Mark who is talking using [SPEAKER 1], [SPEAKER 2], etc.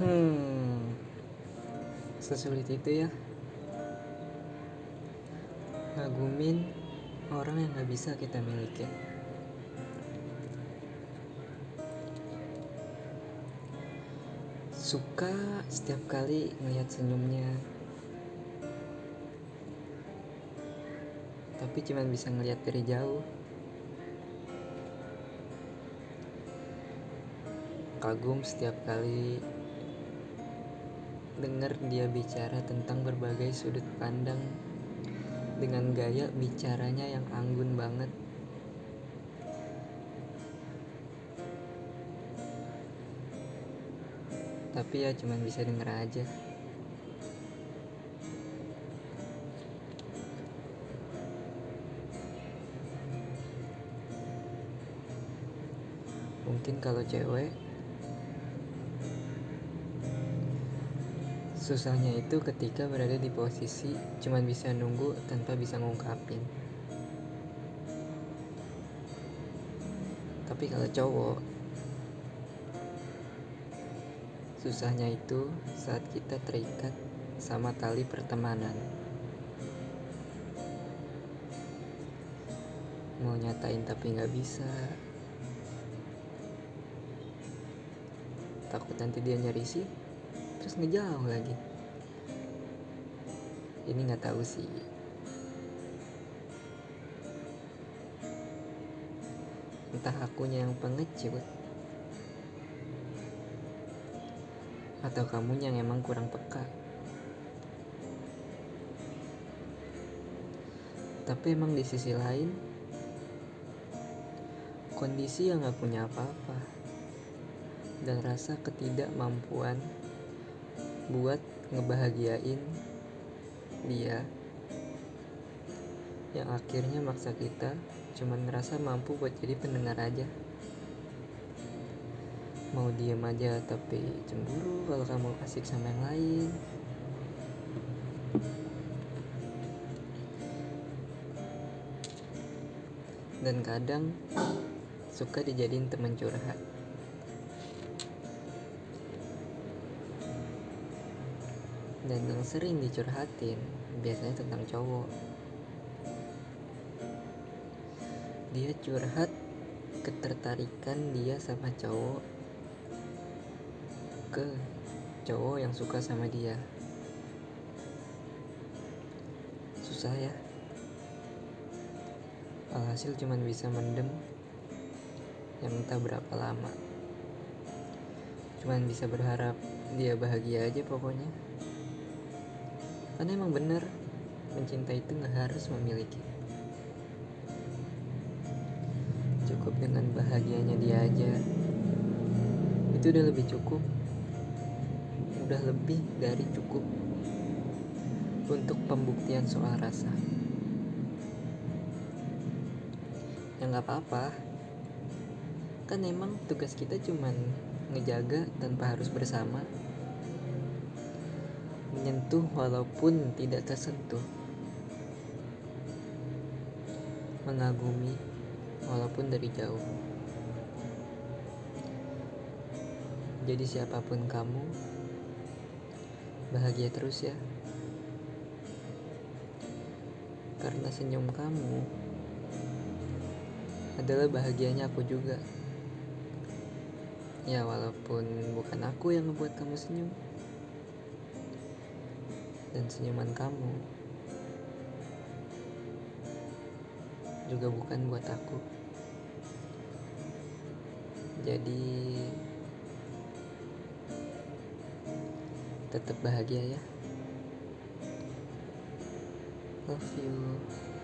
[SPEAKER 1] Hmm, sesulit itu ya. Ngagumin orang yang gak bisa kita miliki. Suka setiap kali ngeliat senyumnya. Tapi cuman bisa ngeliat dari jauh. Kagum setiap kali dengar dia bicara tentang berbagai sudut pandang dengan gaya bicaranya yang anggun banget. Tapi ya cuman bisa denger aja. Mungkin kalau cewek Susahnya itu ketika berada di posisi cuman bisa nunggu tanpa bisa ngungkapin. Tapi kalau cowok Susahnya itu saat kita terikat sama tali pertemanan. Mau nyatain tapi nggak bisa. Takut nanti dia nyari sih terus ngejauh lagi. Ini nggak tahu sih. Entah akunya yang pengecut. Atau kamunya yang emang kurang peka. Tapi emang di sisi lain kondisi yang gak punya apa-apa. Dan rasa ketidakmampuan buat ngebahagiain dia. Yang akhirnya maksa kita cuman ngerasa mampu buat jadi pendengar aja. Mau diem aja tapi cemburu kalau kamu asik sama yang lain. Dan kadang suka dijadiin teman curhat dan yang sering dicurhatin biasanya tentang cowok. Dia curhat ketertarikan dia sama cowok ke cowok yang suka sama dia. Susah ya. Alhasil cuman bisa mendem yang entah berapa lama. Cuman bisa berharap dia bahagia aja pokoknya karena emang bener mencintai itu nggak harus memiliki. Cukup dengan bahagianya dia aja. Itu udah lebih cukup. Udah lebih dari cukup untuk pembuktian soal rasa. Ya nggak apa-apa. Kan emang tugas kita cuman ngejaga tanpa harus bersama menyentuh walaupun tidak tersentuh, mengagumi walaupun dari jauh. Jadi, siapa pun kamu, bahagia terus ya, karena senyum kamu adalah bahagianya aku juga. Ya, walaupun bukan aku yang membuat kamu senyum dan senyuman kamu juga bukan buat aku. Jadi tetap bahagia ya. Love you.